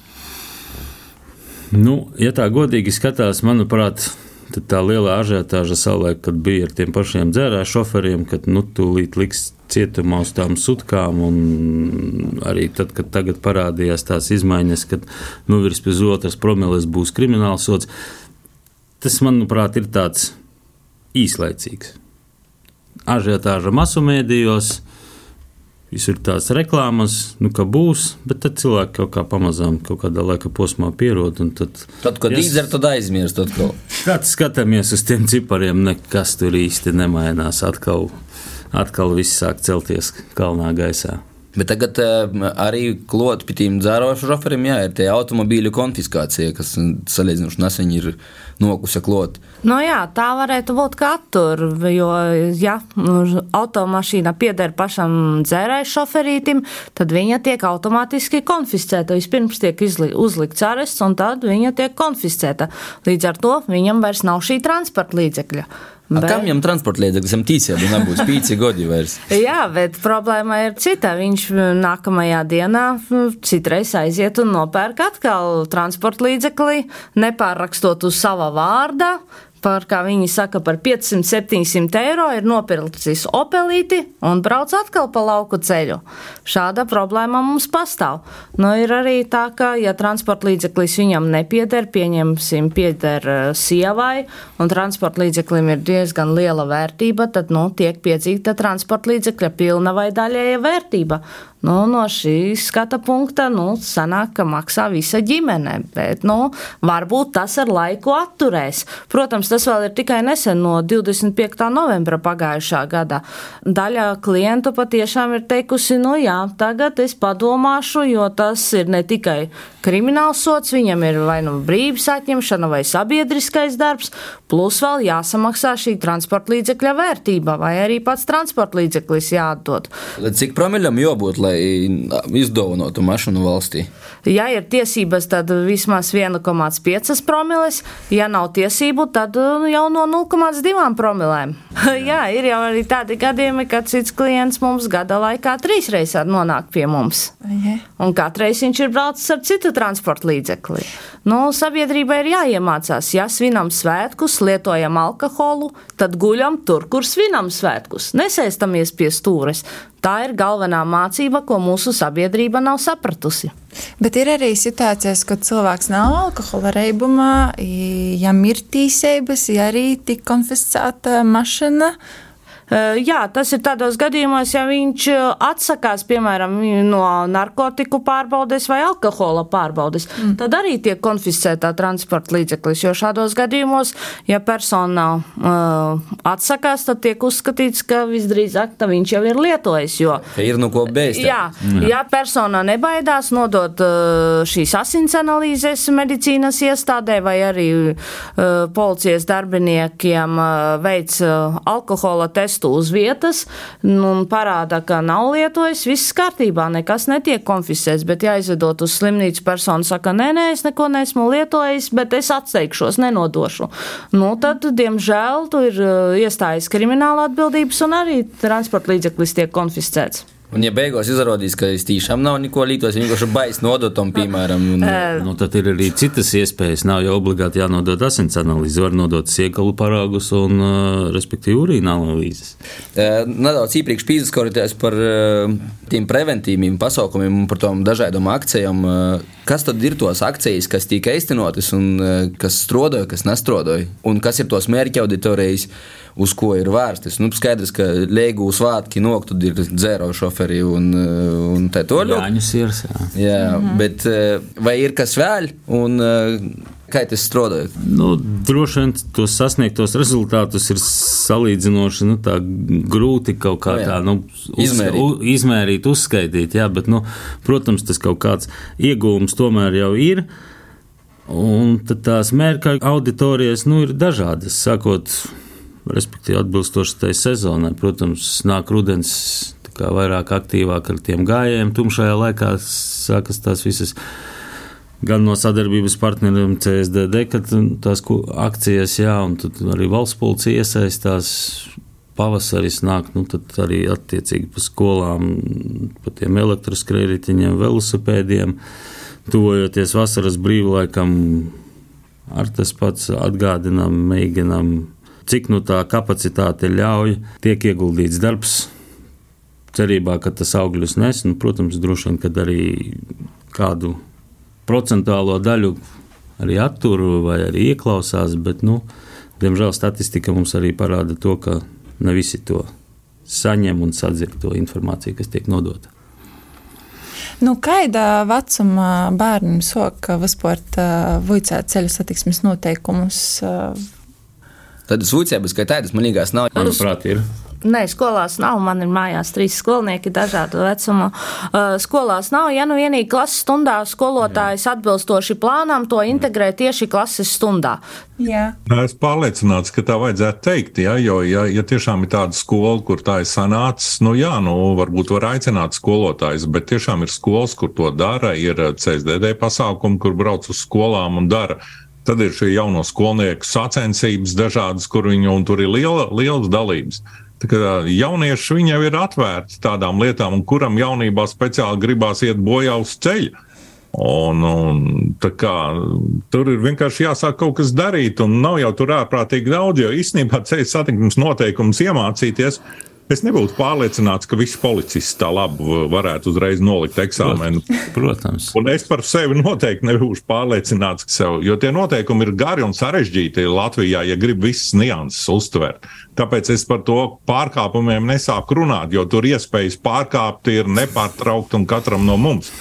Nu, ja tā godīgi skatās, manuprāt, tad tā lielā ažiotāža savulaik, kad bija ar tiem pašiem dzērāju šoferiem, kad nu, tūlīt liks cietumā uz tām sutkām, un arī tad, kad tagad parādījās tās izmaiņas, kad nu, virs pie otras promiles būs krimināls sots, tas, manuprāt, ir tāds īslaicīgs. Ažiotāža masu mēdījos, Visur tās reklāmas, nu, ka būs, bet tad cilvēki kaut kā pamazām, kaut kādā laika posmā pierod. Tad, tad kad yes, izdzer, tad aizmirst. Kad skatāmies uz tiem cipariem, nekas tur īsti nemainās. Atkal, atkal viss sāk celties kalnā gaisā. Bet tagad uh, arī klāt pie tiem dzērošu šoferiem, jā, ir tie automobīļu konfiskācija, kas salīdzinoši nesen ir nokusa klāt. Nu jā, tā varētu būt katru, jo, ja automašīna pieder pašam dzērēju šoferītim, tad viņa tiek automātiski konfiscēta. Vispirms tiek uzlikts arests, un tad viņa tiek konfiscēta. Līdz ar to viņam vairs nav šī transporta līdzekļa. Bet... Kam viņam transporta līdzeklis, viņam tīsība nebūs pīci godi vairs? Jā, bet problēma ir cita. Viņš nākamajā dienā citreiz aiziet un nopērk atkal transporta līdzekli, nepārrakstot uz sava vārda, par, kā viņi saka, par 500-700 eiro ir nopircis opelīti un brauc atkal pa lauku ceļu. Šāda problēma mums pastāv. Nu, ir arī tā, ka, ja transporta līdzeklis viņam nepieder, pieņemsim, pieder eh, sievai, un transporta līdzeklim ir diezgan liela vērtība, tad, nu, tiek piedzīta transporta līdzekļa pilna vai daļēja vērtība. Nu, no šī skata punkta nu, sanāk, ka maksā visa ģimene, bet nu, varbūt tas ar laiku atturēs. Protams, tas vēl ir tikai nesen no 25. novembra pagājušā gada. Daļa klientu patiešām ir teikusi, nu jā, tagad es padomāšu, jo tas ir ne tikai krimināls sots, viņam ir vai nu brīvības atņemšana vai sabiedriskais darbs, plus vēl jāsamaksā šī transporta līdzekļa vērtība vai arī pats transporta līdzeklis jāatdod. Cik promiļam jābūt? lai izdāvinātu mašīnu valstī? Ja ir tiesības, tad vismaz 1,5 promiles. Ja nav tiesību, tad nu, jau no 0,2 promilēm. Jā, ir jau arī tādi gadījumi, kad cits klients mums gada laikā trīs reizes nonāk pie mums. Un katreiz viņš ir braucis ar citu transporta līdzekli. Nu, sabiedrībai ir jāiemācās, ja svinam svētkus, lietojam alkoholu, tad guļam tur, kur svinam svētkus. Nesēstamies pie stūres. Tā ir galvenā mācība, ko mūsu sabiedrība nav sapratusi. Bet ir arī situācijas, kad cilvēks nav alkohola reibumā, ja ir tīsības, ja arī tik konfiscēta mašīna Eh, jā, tas ir tādos gadījumos, ja viņš eh, atsakās, piemēram, no narkotiku pārbaudes vai alkohola pārbaudes, mm. tad arī tiek konfiscētā transporta līdzeklis. Jo šādos gadījumos, ja persona uh, atsakās, tad tiek uzskatīts, ka visdrīzāk viņš jau ir lietojis. Jo, ir no ko bēst. Jā, mm. ja persona nebaidās nodot uh, šīs asins analīzes medicīnas iestādē vai arī uh, policijas darbiniekiem veids alkohola testu testu uz vietas un parāda, ka nav lietojis, viss kārtībā, nekas netiek konfiscēts. Bet, ja aizvedot uz slimnīcu, persona saka, nē, nē, es neko neesmu lietojis, bet es atteikšos, nenodošu. Nu, tad, diemžēl, tur ir uh, iestājas krimināla atbildības un arī transporta līdzeklis tiek konfiscēts. Un, ja beigās izrādīs, ka es tiešām nav neko līdzos, ja vienkārši baisa nodotam, piemēram, un, Nu, tad ir arī citas iespējas. Nav jau obligāti jānodod asins analīze. Var nodot siekalu paraugus un, uh, respektīvi, urīna analīzes. Eh, nedaudz iepriekš pīzskorties par eh, tiem preventīviem pasaukumiem un par tām dažādām akcijām. Kas tad ir tos akcijas, kas tika īstenotas un kas strādāja, kas nestrādāja? Un kas ir tos mērķa auditorijas, uz ko ir vērstas? Nu, skaidrs, ka Lēgu svētki nokļūt ir dzēro šoferi un, eh, un tā tālāk. Jāņu sirs, jā. Jā, bet eh, vai ir kas vēl? Un, eh, Kā tas strādā? Nu, droši vien tos sasniegtos rezultātus ir salīdzinoši nu, tā, grūti kaut kā Nu jā. tā nu, uz, Izmērīt. U, izmērīt, uzskaitīt. Jā, bet, nu, protams, tas kaut kāds iegūms tomēr jau ir. Un tās mērķa auditorijas nu, ir dažādas. Sākot, respektīvi, atbilstoši tai sezonai. Protams, nāk rudens. Vairāk aktīvāk ar tiem gājējiem. Tumšajā laikā sākas tās visas gan no sadarbības partneriem CSDD, kad tās akcijas, jā, un tad arī valsts policija iesaistās. Pavasaris nāk, nu tad arī attiecīgi pa skolām, pa tiem elektroskrējējiņiem, velosipēdiem. Tuvojoties vasaras brīvlaikam, ar tas pats atgādinām, mēģinām, cik nu tā kapacitāte ļauj, tiek ieguldīts darbs, cerībā, ka tas augļus nes. Nu, protams, droši vien, kad arī kādu procentuālo daļu arī attur vai arī ieklausās, bet, nu, diemžēl statistika mums arī parāda to, ka ne visi to saņem un sadzird to informāciju, kas tiek nodota. Nu, kādā vecumā bērnam soka vispār vicēt ceļu satiksmes noteikumus? ā, Tad sūdzības, ka tādas man liekas, nav. Manuprāt, ir. Nē, skolās nav. Man ir mājās trīs skolnieki dažādu vecumu. Uh, Skolās nav. Ja nu vienīgi klases stundā skolotājs atbilstoši plānam to integrē tieši klases stundā. Jā. Es pārliecināts, ka tā vajadzētu teikt, ja, jo, ja, ja tiešām ir tāda skola, kur tā ir sanācis, nu jā, nu varbūt var aicināt skolotājus, bet tiešām ir skolas, kur to dara, ir CSDD pasākumi, kur brauc uz skolām un dara. Tad ir šie jauno skolnieku sacensības dažādas, kur viņi, un tur ir liela, lielas dalības. Tā kā jaunieši jau ir atvērti tādām lietām, un kuram jaunībā speciāli gribās iet bojā uz ceļa. Un, un, kā, tur ir vienkārši jāsāk kaut kas darīt, un nav jau tur ārprātīgi daudz, jo īstenībā ceļu satiksmes noteikumus iemācīties. Es nebūtu pārliecināts, ka visi policisti tā labi varētu uzreiz nolikt eksāmenu. Protams. Un es par sevi noteikti nebūšu pārliecināts, sev, jo tie noteikumi ir gari un sarežģīti Latvijā, ja grib visas nianses uztvert. Tāpēc es par to pārkāpumiem nesāku runāt, jo tur iespējas pārkāpt ir nepārtraukti un katram no mums.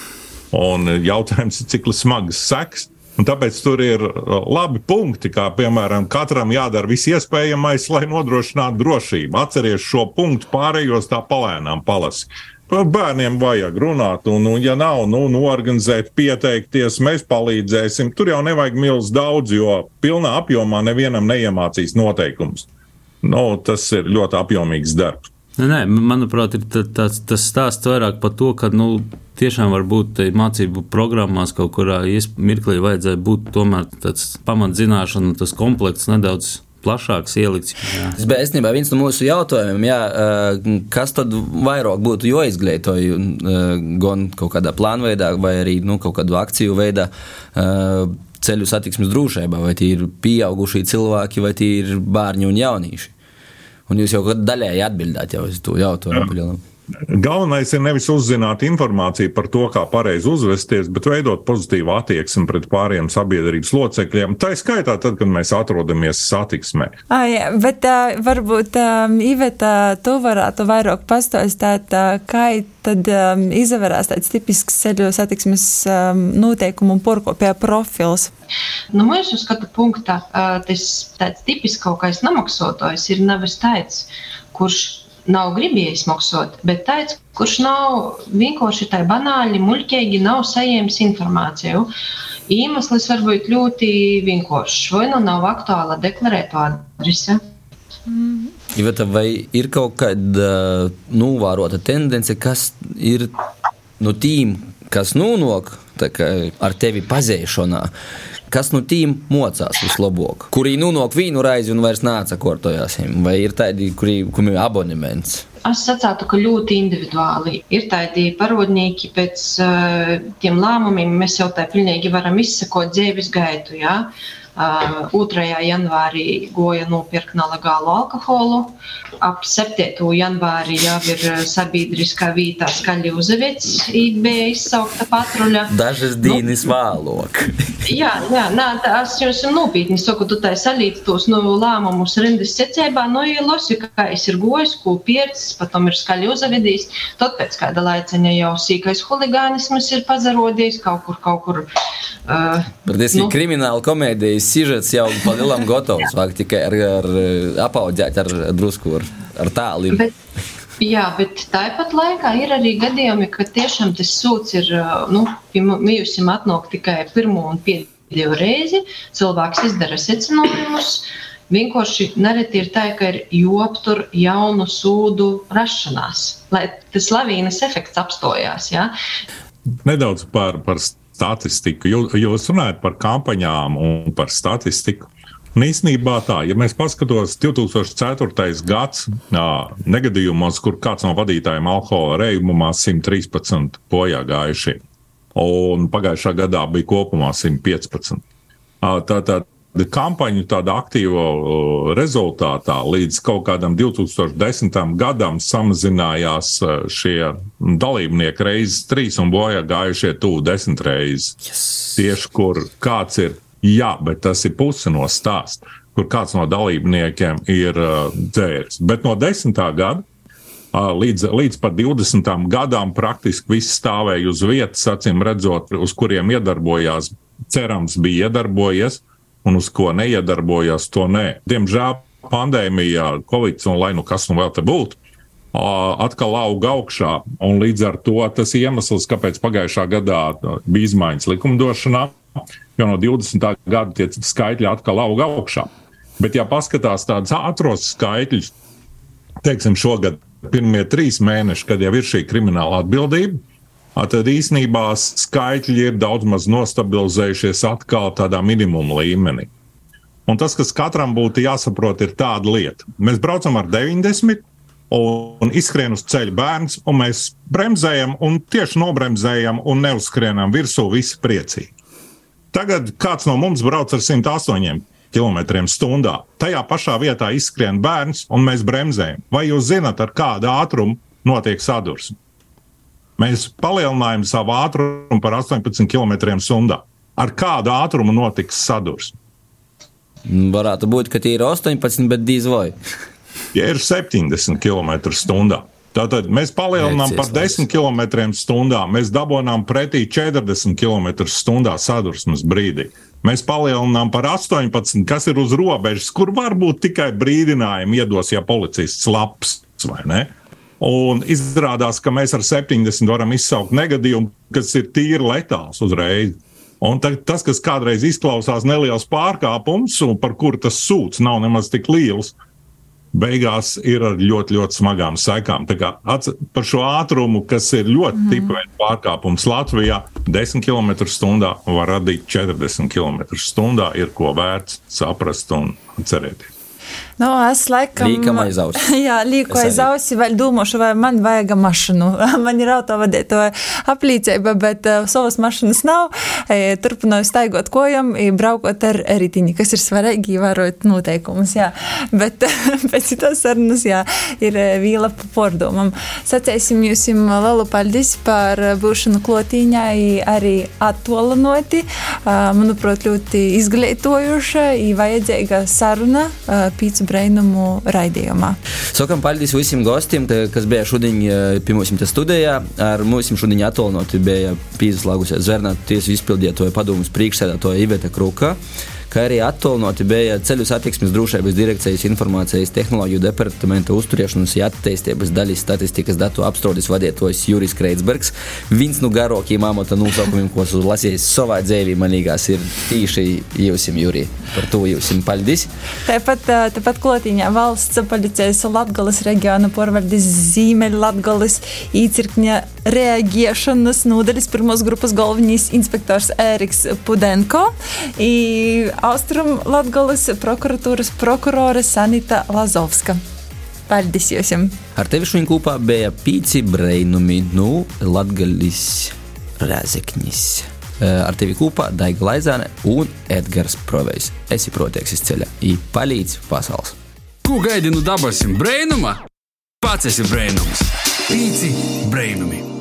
Un jautājums ir, cik smagas sekas. Un tāpēc tur ir uh, labi punkti, kā piemēram, katram jādara viss iespējamais, lai nodrošinātu drošību. Atcerieties šo punktu, pārējos tā palēnām palasi. Par bērniem vajag runāt, un, un ja nav, nu, norganizēt, pieteikties, mēs palīdzēsim. Tur jau nevajag milz daudz, jo pilnā apjomā nevienam neiemācīs noteikumus. Nu, tas ir ļoti apjomīgs darbs. Nē, nē, manuprāt, tāds, tas stāsts vairāk par to, ka nu, tiešām varbūt te mācību programmās kaut kurā mirklī vajadzēja būt tomēr tāds pamatzināšana, tas komplekts nedaudz plašāks ielikts. Tas bija īstenībā viens no mūsu jautājumiem, jā, kas tad vairāk būtu jāizglītoja gan kaut kādā plānveidā, vai arī nu, kaut kādā akciju veidā. Ceļu satiksmes drošībā, vai tie ir pieaugušie cilvēki, vai tie ir bērni un jaunieši. Un jūs jau daļēji atbildējāt jau uz to jautājumu. Galvenais ir nevis uzzināt informāciju par to, kā pareizi uzvesties, bet veidot pozitīvu attieksmi pret pārējiem sabiedrības locekļiem. Tā ir skaitā tad, kad mēs atrodamies satiksmē. Ah, jā, bet uh, varbūt um, Iveta, tu varētu vairāk pastāstīt, uh, kā tad um, izvērās tāds tipisks ceļu satiksmes um, noteikumu un porkopēja profils. Nu, mūsu skatu punktā ā, tas tāds tipiskākais namaksātājs ir nevis tāds, kurš nav gribējis maksāt, bet tāds, kurš nav vienkārši tā banāli, muļķīgi, nav saņēmis informāciju. Iemesls var būt ļoti vienkāršs, vai nu nav aktuāla deklarēta adrese. Iveta, vai ir kaut kāda novērota tendence, kas ir no tīm, kas nonāk ar tevi pazēšanā? Kas no tīm mocās vislabāk? Kuri nonāk vienu reizi un vairs nāca kortojās? Vai ir tādi, kuri, kuriem ir abonements? Es sacītu, ka ļoti individuāli ir tādi parodnieki pēc uh, tiem lēmumiem. Mēs jau tā pilnīgi varam izsekot dzīves gaitu. Ja? Uh, 2. janvārī goja nopirkt nelegālu alkoholu. Ap 7. janvārī jau ir sabiedriskā vietā skaļi uzavets, bija izsaukta patruļa. Dažas dienas nu, vēlāk. jā, jā nā, tā, es jums nopietni saku, tu tā salīdz tos nu, lēmumus rindas secībā, nu, ja losi, kā es ir gojis, ko piercis, patom ir skaļi uzavedījis, tad pēc kāda laiciņa jau sīkais huligānisms ir pazarodījis kaut kur, kaut kur. Uh, Patiesībā nu, krimināla komēdijas sižets jau palielam gatavs, tikai ar, ar apaudzēt ar drusku, ar, ar tālu. Jā, bet tāpat laikā ir arī gadījumi, ka tiešām tas sūds ir nu, bijusi atnākt tikai pirmo un pēdējo reizi. Cilvēks izdara secinājumus. Vienkārši nereti ir tā, ka ir jāaptur jaunu sūdu rašanās, lai tas lavīnas efekts apstājās. Ja? Nedaudz par, par statistiku. Jūs runājat par kampaņām un par statistiku. Un īsnībā tā, ja mēs paskatāmies 2004. gads negadījumos, kur kāds no vadītājiem alkohola reibumā 113 bojā gājuši, un pagājušā gadā bija kopumā 115. Tātad kampaņu tāda aktīva rezultātā līdz kaut kādam 2010. gadam samazinājās šie dalībnieki reizes trīs un bojā gājušie tuvu desmit reizes. Yes. Tieši kur kāds ir Jā, bet tas ir puse no stāsta, kur kāds no dalībniekiem ir uh, dzēris. Bet no 10. gada uh, līdz, līdz pat 20. gadam praktiski viss stāvēja uz vietas, acīm redzot, uz kuriem iedarbojās. Cerams, bija iedarbojies, un uz ko neiedarbojās, to nē. Diemžēl pandēmijā, Covid un lai nu kas nu vēl te būtu, atkal auga augšā. Un līdz ar to tas iemesls, kāpēc pagājušā gadā bija izmaiņas likumdošanā, jo no 20. gada tie skaitļi atkal auga augšā. Bet, ja paskatās tādus ātros skaitļus, teiksim, šogad pirmie trīs mēneši, kad jau ir šī krimināla atbildība, tad īsnībā skaitļi ir daudz maz nostabilizējušies atkal tādā minimuma līmenī. Un tas, kas katram būtu jāsaprot, ir tāda lieta. Mēs braucam ar 90 un izskrien uz ceļa bērns, un mēs bremzējam, un tieši nobremzējam un neuzskrienam virsū, visi priecīgi. Tagad kāds no mums brauc ar 108 km/h. Tajā pašā vietā izskrien bērns, un mēs bremzējam. Vai jūs zināt, ar kādu ātrumu notiek sadursme? Mēs palielinājām savu ātrumu par 18 km/h. Ar kādu ātrumu notiks sadursme? Varētu būt, ka tie ir 18, bet diez vai. ja ir 70 km/h, Tātad mēs palielinām par 10 km/h, mēs dabūjām pretī 40 km/h sadursmes brīdī. Mēs palielinām par 18, kas ir uz robežas, kur varbūt tikai brīdinājumu iedos, ja policists labs vai ne. Un izrādās, ka mēs ar 70 varam izsaukt negadījumu, kas ir tīri letāls uzreiz. Un tas, kas kādreiz izklausās neliels pārkāpums, un par kuru tas sūds nav nemaz tik liels, beigās ir ar ļoti, ļoti smagām sekām. Par šo ātrumu, kas ir ļoti mm. tipveida pārkāpums Latvijā, 10 km/h var radīt 40 km/h, ir ko vērts saprast un cerēties. Nu, es laikam. Līkam aiz auss. Jā, līku aiz auss, vēl domāšu, vai man vajag mašīnu. man ir autovadītāja aplīcība, bet uh, savas mašīnas nav. E, turpināju staigot kojam, e, braukot ar ritiņu, kas ir svarīgi, ievērot noteikumus. Jā. Bet pēc citas sarunas, jā, ir vīla pa pordomam. Sacēsim jums lielu paldies par būšanu klotīņā, arī attolinoti. Uh, manuprāt, ļoti izglītojuša, vajadzīga saruna. Uh, pīcu brainumu raidījumā. Sakam paldies visiem gostiem, kas bija šodien eh, pie mums studijā. Ar mums šodien attālināti bija pīzslāgusies Zvērnāta tiesu izpildītāja padomus priekšsēdētāja Iveta Kruka kā arī attālināti bija ceļu satiksmes drošības direkcijas informācijas tehnoloģiju departamenta uzturēšanas un attīstības daļas statistikas datu apstrādes vadītājs Juris Kreitsbergs. Viens no garākajiem amata nosaukumiem, ko esmu lasījis savā dzīvē, manīgās ir tieši jūsim, Juri. Par to jūsim paldies. Tāpat, tāpat klotīņā valsts policijas Latgales reģiona porvaldes zīmeļa Latgales īcirkņa reaģēšanas nodaļas pirmos grupas galvenais inspektors Ēriks Pudenko. I Austrum Latgales prokuratūras prokurore Sanita Lazovska. Paldies jums! Ar tevi šodien kopā bija pīci brainumi no Latgalis Rezeknis. Ar tevi kopā Daiga Laizāne un Edgars Provejs. Esi protieks ceļā, i palīdz pasaules. Ko gaidi no dabasim brainuma? Pats esi brainums. Pīci brainumi!